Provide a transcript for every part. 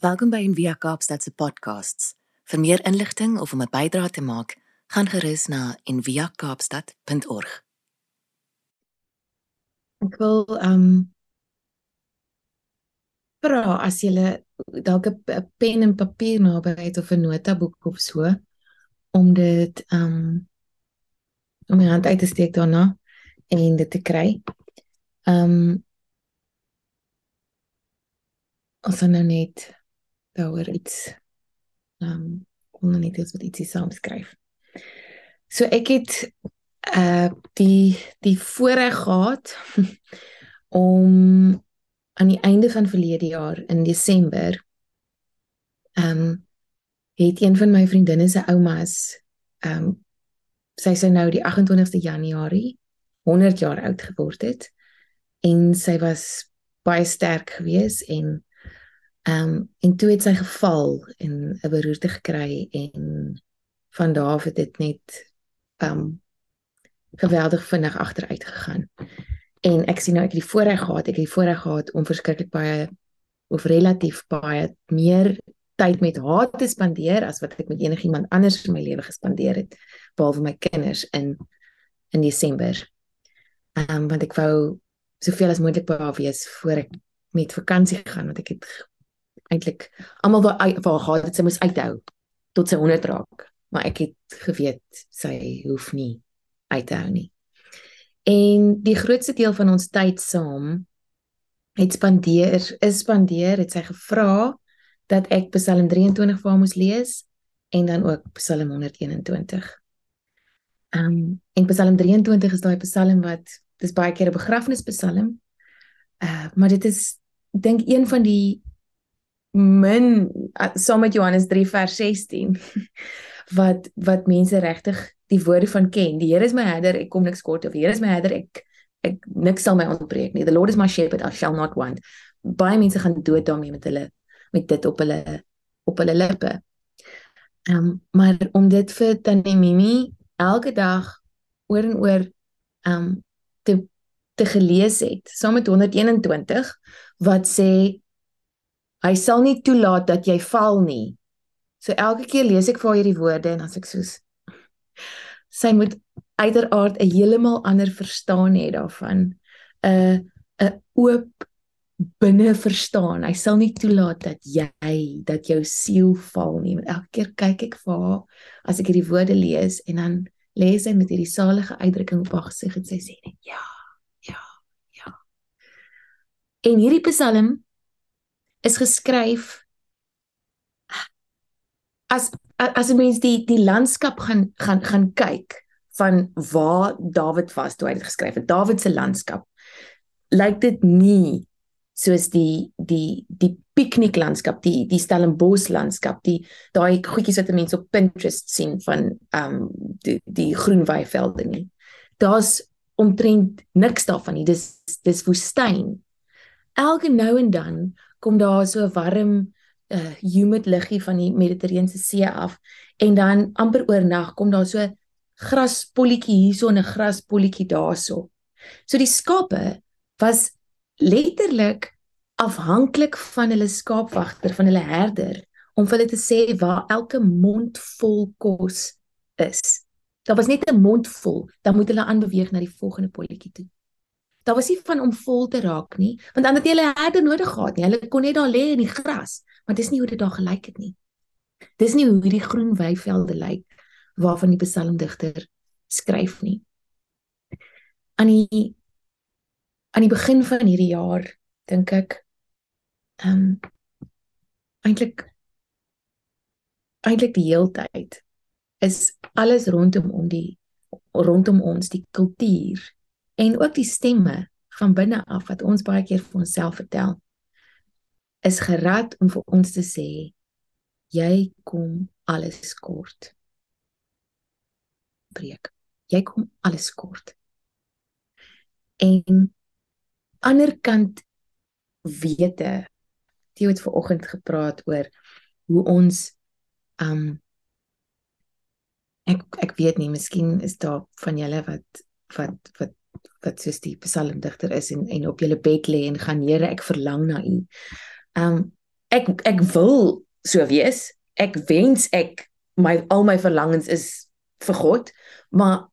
Welkom by Envia Kaapstad se podcasts. Vir meer inligting of om 'n bydrae te maak, gaan gerus na enviakaapstad.org. Ek wil ehm um, vra as jy dalk 'n pen en papier naby het of 'n notaboek of so om dit ehm um, om my hand uit te steek daarna en dit te kry. Ehm um, ons nou net daaroor iets ehm um, om net iets wat ietsie saam skryf. So ek het uh die die voorreg gehad om aan die einde van verlede jaar in Desember ehm um, het een van my vriendinne se oumas ehm um, sy sou nou die 28ste Januarie 100 jaar oud geword het en sy was baie sterk geweest en Ehm um, en toe het sy geval en 'n beroerte gekry en van daar af het dit net ehm um, geweldig vinnig agteruit gegaan. En ek sien nou ek het die voorreg gehad, ek het die voorreg gehad om verskriklik baie of relatief baie meer tyd met haar te spandeer as wat ek met enigiemand anders in my lewe gespandeer het behalwe my kinders in in Desember. Ehm um, want ek wou soveel as moontlik by haar wees voor ek met vakansie gaan want ek het eintlik almal wou wou gehad het sy moes uithou tot sy 100 raak, maar ek het geweet sy hoef nie uit te hou nie. En die grootste deel van ons tyd saam het spandeer is spandeer het sy gevra dat ek Psalm 23 vir haar moes lees en dan ook Psalm 121. Ehm um, en Psalm 23 is daai Psalm wat dis baie keer 'n begrafnispsalm. Uh maar dit is dink een van die min saam met Johannes 3 vers 16 wat wat mense regtig die woorde van ken. Die Here is my herder, ek kom niks kort of die Here is my herder, ek ek niks sal my ontbreek nie. The Lord is my shepherd, I shall not want. Baie mense gaan dood daarmee met hulle met dit op hulle op hulle lippe. Ehm um, maar om dit vir Tannie Mimi elke dag oor en oor ehm um, te te gelees het saam met 121 wat sê Hy sal nie toelaat dat jy val nie. So elke keer lees ek vir hierdie woorde en as ek soos sy moet uiteraard 'n heeltemal ander verstaan hê daarvan. 'n 'n oop binne verstaan. Hy sal nie toelaat dat jy dat jou siel val nie. Want elke keer kyk ek vir haar as ek hierdie woorde lees en dan lees sy met hierdie salige uitdrukking op haar gesig en sy sê net ja, ja, ja. En hierdie Psalm is geskryf as as 'n mens die die landskap gaan gaan gaan kyk van waar Dawid was toe hy dit geskryf het. Dawid se landskap lyk dit nie soos die die die pikniklandskap, die die Stellenbosch landskap, die daai goedjies wat mense op Pinterest sien van ehm um, die die groen weivelde nie. Daar's omtrent niks daarvan nie. Dis dis woestyn. Elke nou en dan kom daar so warm uh humid luggie van die Mediterrane See af en dan amper oornag kom daar so graspolletjie hierso en 'n graspolletjie daarso. So die skape was letterlik afhanklik van hulle skaapwagter, van hulle herder om vir hulle te sê waar elke mond vol kos is. Daar was net 'n mond vol, dan moet hulle aanbeweeg na die volgende polletjie toe. Daar was nie van om vol te raak nie, want dan het jy hulle herde nodig gehad nie. Hulle kon net daar lê in die gras, maar dis nie hoe dit daar gelyk het nie. Dis nie hoe hierdie groen weivelde lyk waarvan die psalmdigter skryf nie. Aan die aan die begin van hierdie jaar dink ek ehm um, eintlik eintlik die heeltyd is alles rondom om die rondom ons die kultuur en ook die stemme van binne af wat ons baie keer vir onsself vertel is gerad om vir ons te sê jy kom alles kort. Breek. Jy kom alles kort. En ander kant wete jy het ver oggend gepraat oor hoe ons um ek ek weet nie miskien is daar van julle wat wat wat wat soos die psalmdigter is en en op julle bed lê en gaan Here ek verlang na u. Um ek ek wil so wees. Ek wens ek my al my verlangens is vir God, maar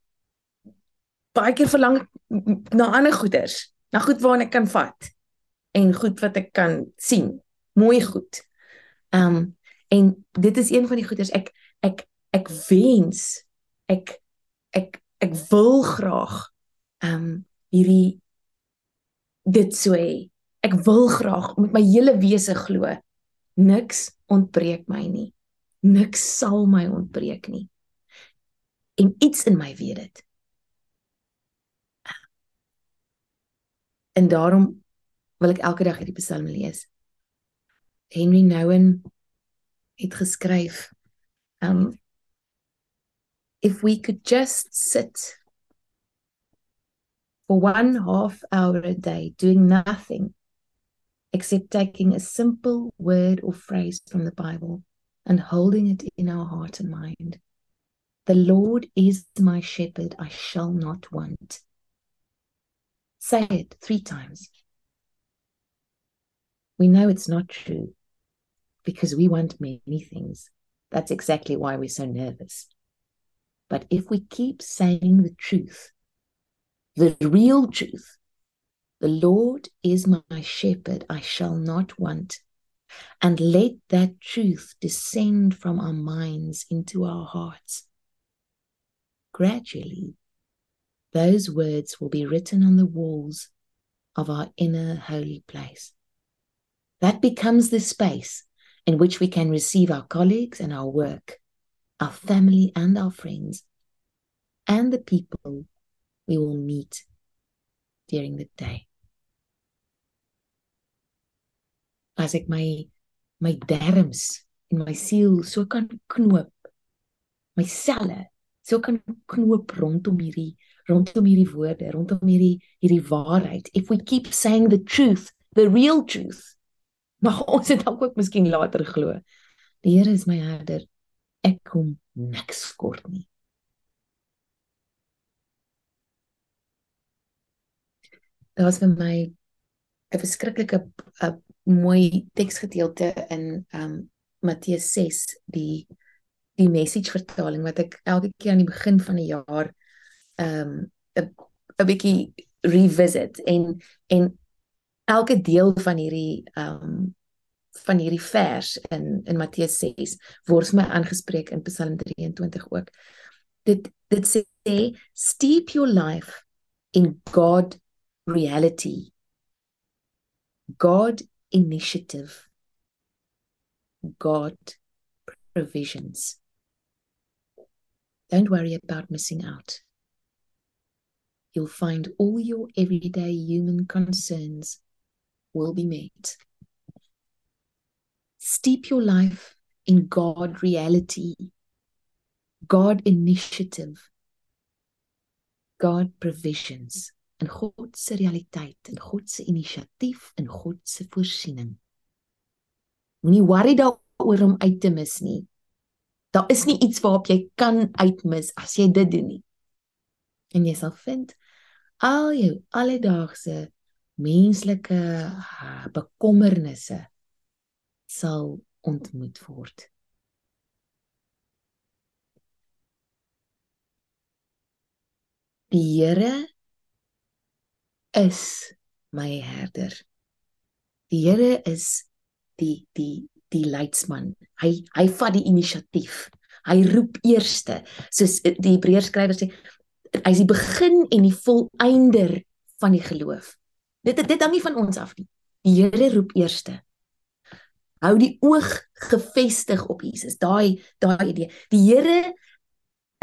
baie keer verlang ek na ander goeders, na goed waarna ek kan vat en goed wat ek kan sien, mooi goed. Um, en dit is een van die goeders ek ek ek wens ek ek ek wil graag ehm um, hierdie dit so hê. Ek wil graag met my hele wese glo. Niks ontbreek my nie. Niks sal my ontbreek nie. En iets in my weet dit. En daarom wil ek elke dag hierdie psalm lees. Henry Nouwen het geskryf um if we could just sit for one half hour a day doing nothing except taking a simple word or phrase from the Bible and holding it in our heart and mind. The Lord is my shepherd, I shall not want. Say it three times. We know it's not true because we want many things. That's exactly why we're so nervous. But if we keep saying the truth, the real truth, the Lord is my shepherd, I shall not want, and let that truth descend from our minds into our hearts. Gradually, those words will be written on the walls of our inner holy place. That becomes the space in which we can receive our colleagues and our work, our family and our friends, and the people we will meet during the day. As ek my my derms en my siel so kan knoop, my selle so kan knoop rondom hierdie rondom hierdie woorde, rondom hierdie hierdie waarheid. If we keep saying the truth, the real truth, mag ons dit dalk ook miskien later glo. Die Here is my herder. Ek kom niks kort nie. Dit was vir my 'n verskriklike 'n mooi teksgedeelte in um Matteus 6 die die message vertaling wat ek elke keer aan die begin van die jaar um 'n 'n bietjie revisit en en elke deel van hierdie ehm um, van hierdie vers in in Matteus 6 word my aangespreek in Psalm 23 ook. Dit dit sê steep your life in God reality. God initiative. God provisions. Don't worry about missing out. You'll find all your everyday human concerns will be met. Steep your life in God reality, God initiative, God provisions, in God se realiteit, in God se inisiatief, in God se voorsiening. Moenie worry daaroor om uit te mis nie. Daar is nie iets waarop jy kan uitmis as jy dit doen nie. En jy sal vind al jou alledaagse menslike ah, bekommernisse sal ontmoet word. Die Here is my herder. Die Here is die die die leidsman. Hy hy vat die inisiatief. Hy roep eerste. Soos die Hebreërs skrywer sê, hy is die begin en die volëinder van die geloof. Dit dit hang nie van ons af nie. Die Here roep eerste. Hou die oog gefestig op Jesus. Daai daai idee. Die Here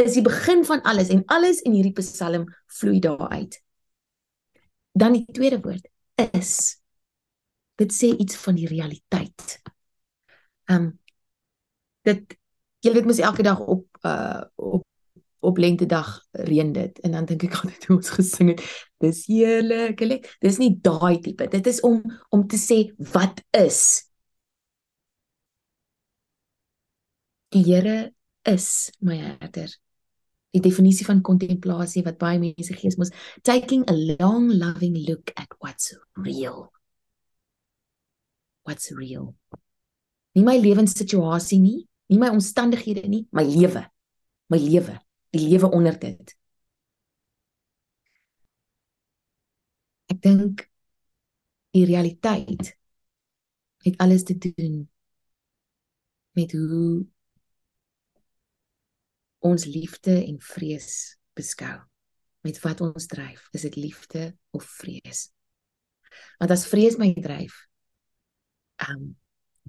is die begin van alles en alles in hierdie Psalm vloei daaruit. Dan die tweede woord is dit sê iets van die realiteit. Ehm um, dit jy weet mos elke dag op uh op op lentedag reën dit en dan dink ek altyd hoe ons gesing het dis heerlik. Dis nie daai tipe dit is om om te sê wat is. Die Here is my herder die definisie van kontemplasie wat baie mense gee is mos taking a long loving look at what's real what's real Nie my lewenssituasie nie, nie my omstandighede nie, my lewe. My lewe, die lewe onder dit. Ek dink die realiteit het alles te doen met hoe ons liefde en vrees beskou. Met wat ons dryf, is dit liefde of vrees? Want as vrees my dryf, um,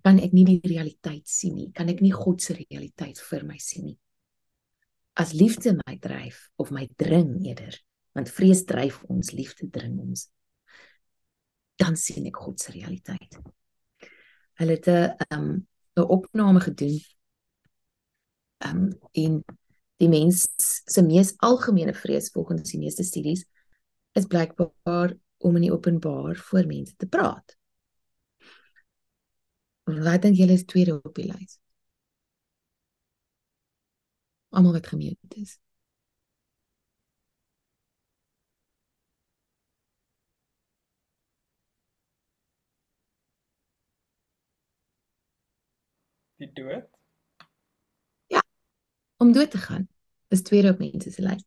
kan ek nie die realiteit sien nie, kan ek nie God se realiteit vir my sien nie. As liefde my dryf of my dring eerder, want vrees dryf ons, liefde dring ons, dan sien ek God se realiteit. Hulle het 'n um, 'n opname gedoen um, en die mens se mees algemene vrees volgens die meeste studies is blykbaar om in die openbaar voor mense te praat. Wat dink julle is tweede op die lys? Almal wat gemute is. Die dood? Om dood te gaan. Is tweede op mense se lys.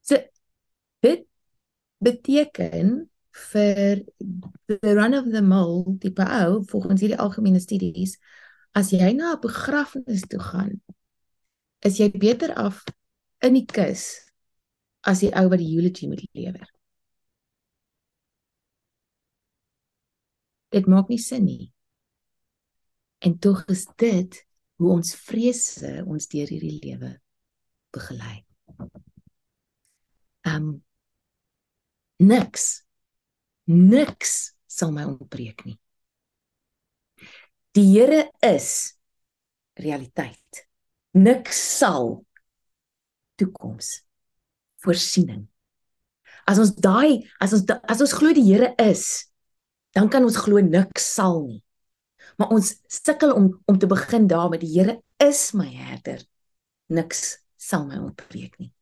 So dit beteken vir the run of the mill tipe ou volgens hierdie algemene studies as jy na 'n begrafnis toe gaan is jy beter af in die kus as die ou wat die eulogy moet lewer. Dit maak nie sin nie. En tog is dit hoe ons vrese ons deur hierdie lewe begelei. Um, niks niks sal my ontbreek nie. Die Here is realiteit. Niks sal toekoms voorsiening. As ons daai as ons as ons glo die Here is, dan kan ons glo niks sal nie. Maar ons sukkel om om te begin daar met die Here is my herder. Niks sal my ontbreek nie.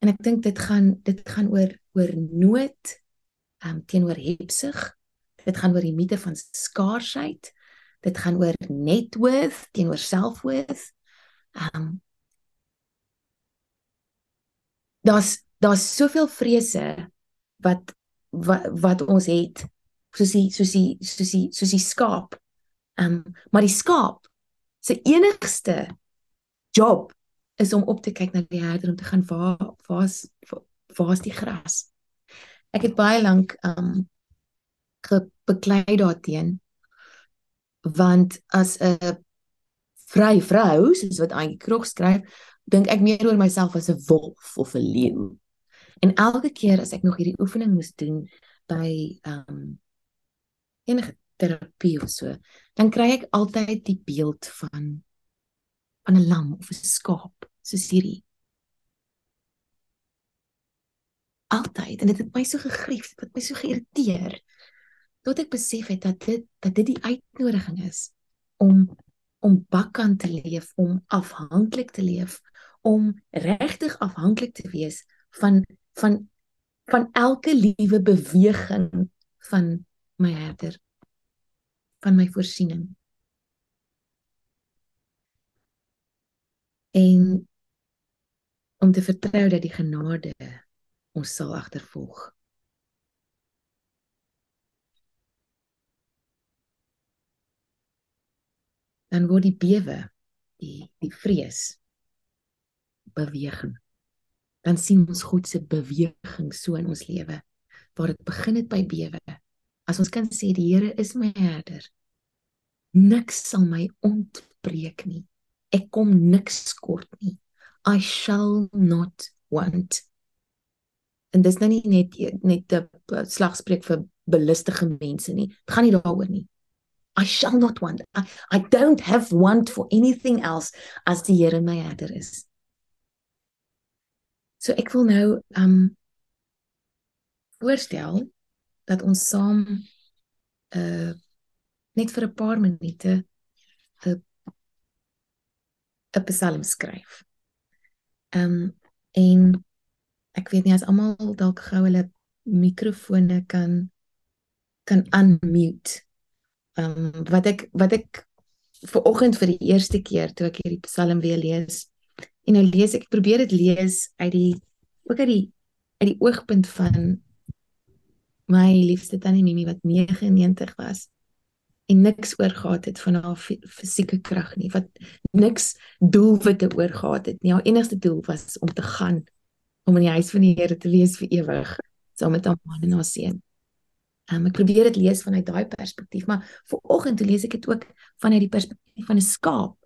En ek dink dit gaan dit gaan oor oor nood um, teenoor hebsig. Dit gaan oor die mite van skaarsheid. Dit gaan oor net worth teenoor self-worth. Um Daar's daar's soveel vrese wat wat wat ons het soos die soos die soos die soos die skaap. Ehm um, maar die skaap se enigste job is om op te kyk na die herder om te gaan waar waar's waar's die gras. Ek het baie lank ehm um, gebeklei daarteen want as 'n vry vrou soos wat Auntie Krog skryf, dink ek meer oor myself as 'n wolf of 'n leeu. En elke keer as ek nog hierdie oefening moes doen by ehm um, enige terapie of so, dan kry ek altyd die beeld van van 'n lam of 'n skaap, soos hierdie. Altyd en dit het my so gegrief, dit het my so geïrriteer tot ek besef het dat dit dat dit die uitnodiging is om om bakkant te leef, om afhanklik te leef, om regtig afhanklik te wees van van van elke liewe beweging van my herder van my voorsiening. En om te vertrou dat die genade ons sal agtervolg. Dan word die bewe, die die vrees beweging. Dan sien ons God se beweging so in ons lewe waar dit begin het by bewe As ons kan sê die Here is my herder. Niks sal my ontbreek nie. Ek kom niks kort nie. I shall not want. En dis nou nie net net 'n slagspreuk vir belustige mense nie. Dit gaan nie daaroor nie. I shall not want. I, I don't have want for anything else as die Here my herder is. So ek wil nou um voorstel dat ons saam uh net vir 'n paar minute 'n 'n psalm skryf. Ehm um, en ek weet nie as almal dalk gou hulle mikrofone kan kan unmute. ehm um, wat ek wat ek ver oggend vir die eerste keer toe ek hierdie Psalm weer lees. En nou lees ek probeer dit lees uit die ook uit die uit die oogpunt van my liefste tannie Mimi wat 99 was en niks oor gehad het van haar fisieke krag nie wat niks doelwitte oor gehad het nie haar enigste doel was om te gaan om in die huis van die Here te wees vir ewig saam met haar man en haar seun. Um, ek probeer dit lees vanuit daai perspektief maar vir oggend toe lees ek dit ook vanuit die perspektief van 'n skaap.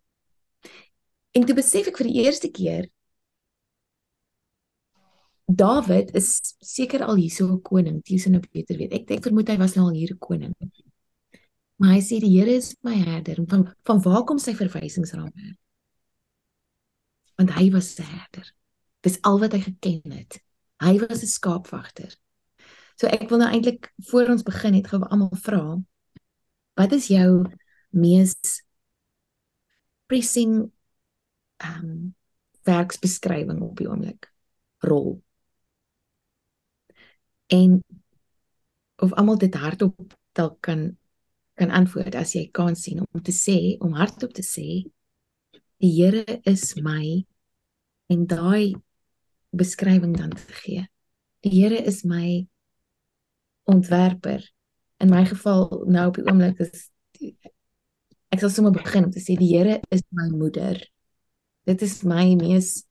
En toe besef ek vir die eerste keer David is seker al hier so 'n koning, jy sien nou beter weet. Ek ek vermoed hy was nou al hier 'n koning. Maar hy sê die Here is my herder. Van van waar kom sy verwysingsrame? Want hy was 'n herder. Dis al wat hy geken het. Hy was 'n skaapwagter. So ek wil nou eintlik voor ons begin het gou almal vra wat is jou mees pressing ehm um, werksbeskrywing op die oomblik? Rol en of almal dit hardop dalk kan kan antwoord as jy kan sien om te sê om hardop te sê die Here is my en daai beskrywing dan te gee. Die Here is my ontwerper. In my geval nou op die oomblik is die, ek sal sommer begin om te sê die Here is my moeder. Dit is my mees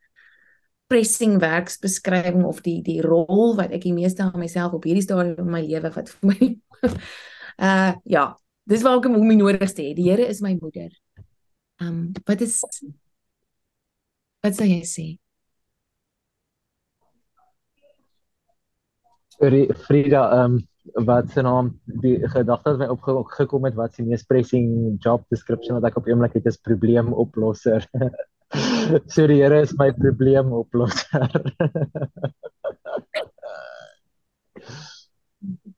pressing werksbeskrywing of die die rol wat ek die meeste aan myself op hierdie stadium in my lewe wat vir my uh ja, dis waar ek hom nodigste het. Die Here is my moeder. Um wat is wat sê jy sê? Frida, um wat se naam die gedagte wat my opgekom het wat se mees pressing job description wat ek op oomblik het is probleemoplosser. so die Here is my probleemoplosser.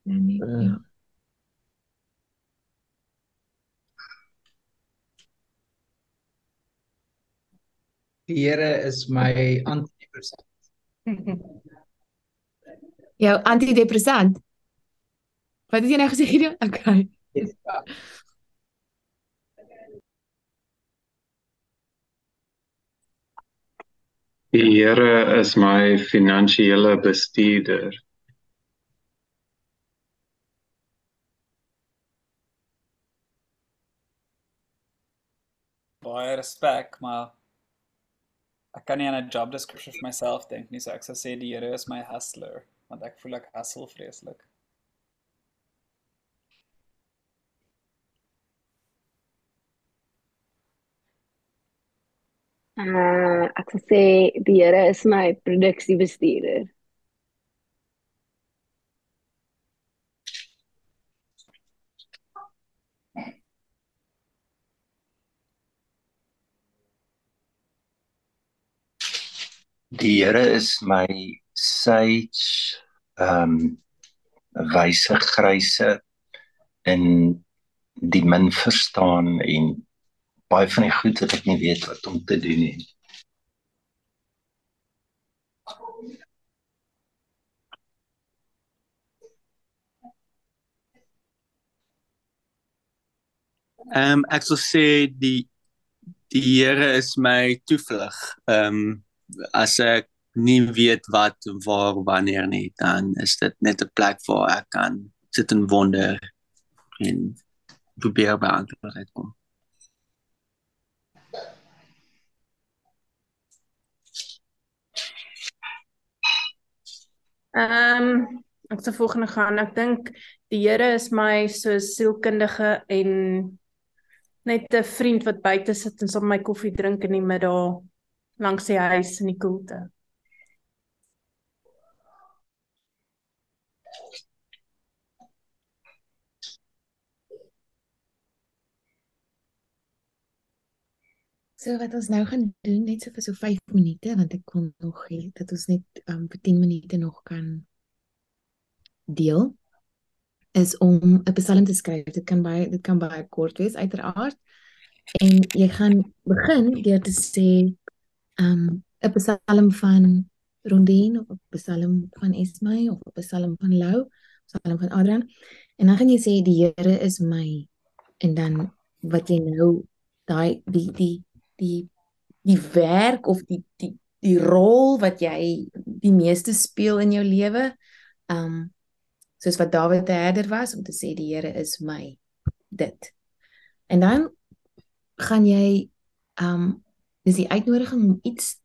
ja. Die Here is my antidepressant. Jou antidepressant. Wat het jy nou gesê hierdie? Okay. Ja. Die Here is my finansiële bestuurder. Baie respek, maar ek kan nie aan 'n job description vir myself dink nie, so ek sou sê die Here is my hustler, want ek voel ek hustle vreeslik. Uh ek sal sê die Here is my produksiebestuurder. Die Here is my sage ehm um, wyse gryse in die min verstaan en baie van die goed wat ek nie weet wat om te doen nie. Ehm um, ek sou sê die die Here is my toevlug. Ehm um, as ek nie weet wat waar wanneer nie, dan is dit net 'n plek waar ek kan sit en wonder en probeer by antwoorde uitkom. Ehm um, ek sou volgende gaan. Ek dink die Here is my so sielkundige en net 'n vriend wat buite sit en saam my koffie drink in die middag langs die huis in die koelte. So wat ons nou gaan doen net so vir so 5 minute want ek kon nog hê dat ons net um, vir 10 minute nog kan deel is om 'n psalm te skryf. Dit kan baie dit kan baie kort wees uiteraard. En jy gaan begin deur te sê um 'n psalm van Rondine of 'n psalm van Esmay of 'n psalm van Lou, psalm van Adrian. En dan gaan jy sê die Here is my en dan wat jy nou daai die die die die werk of die die die rol wat jy die meeste speel in jou lewe. Um soos wat Dawid 'n herder was om te sê die Here is my dit. En dan gaan jy um dis die uitnodiging om iets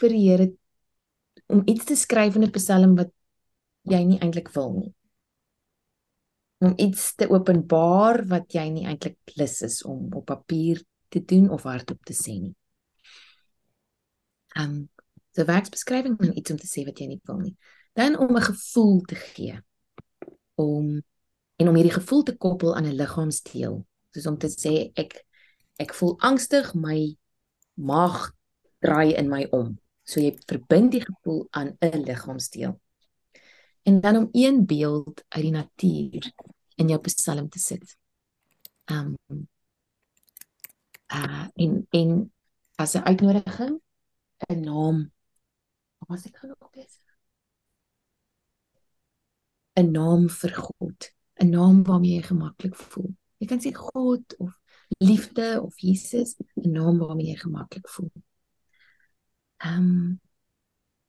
vir die Here om iets te skryf in 'n Psalm wat jy nie eintlik wil nie. Om iets te openbaar wat jy nie eintlik lus is om op papier te doen of hardop te sê nie. Ehm um, so werksbeskrywing en iets om te sê wat jy nie wil nie. Dan om 'n gevoel te gee. Om en om hierdie gevoel te koppel aan 'n liggaamsdeel. Soos om te sê ek ek voel angstig, my maag draai in my om. So jy verbind die gevoel aan 'n liggaamsdeel. En dan om een beeld uit die natuur in jou psalm te sit. Um uh in in as 'n uitnodiging 'n naam. Wat was ek gaan oplees? 'n naam vir God, 'n naam waarmee jy gemaklik voel. Jy kan sê God of liefde of Jesus, 'n naam waarmee jy gemaklik voel. Ehm um,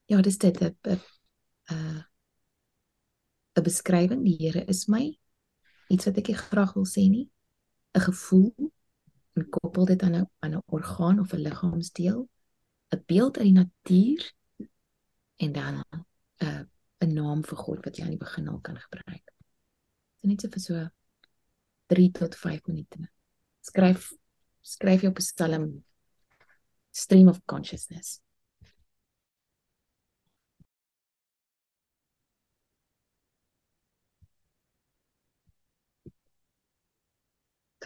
ja, dis dit 'n 'n 'n beskrywing, die Here is my. Iets wat ek graag wil sê nie. 'n gevoel en koppel dit aan 'n aan 'n orgaan of 'n liggaamsdeel. 'n beeld uit die natuur en dan 'n uh, 'n naam vir God wat jy aan die begin al kan gebruik. Dit net so vir so 3 tot 5 minute. Skryf skryf jou psalm stream of consciousness.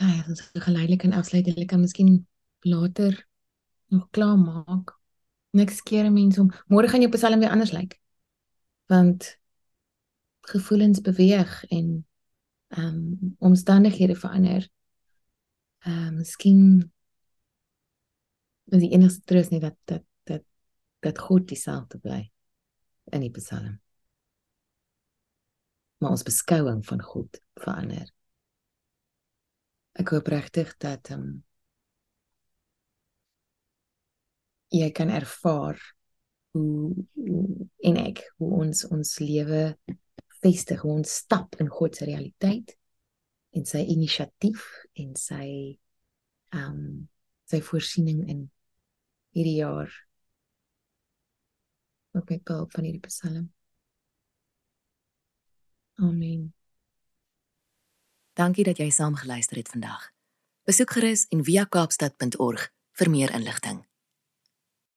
Okay, ons gaan geleidelik en afsluit. Jy kan miskien later nog klaar maak. Niks keer mense om môre gaan jou psalm weer anders lyk. Want gevoelens beweeg en ehm um, omstandighede verander. Ehm um, miskien is die enigste troos net dat dat dat dat God dieselfde bly in die psalm. Maar ons beskouing van God verander. Ek hoop regtig dat ehm um, jy kan ervaar hoe, hoe en ek hoe ons ons lewe vestig, hoe ons stap in God se realiteit en sy inisiatief en sy ehm um, sy voorsiening in hierdie jaar. Ook met behulp van hierdie Psalm. Amen. Dankie dat jy saam geluister het vandag. Besoek gerus en via kaapstad.org vir meer inligting.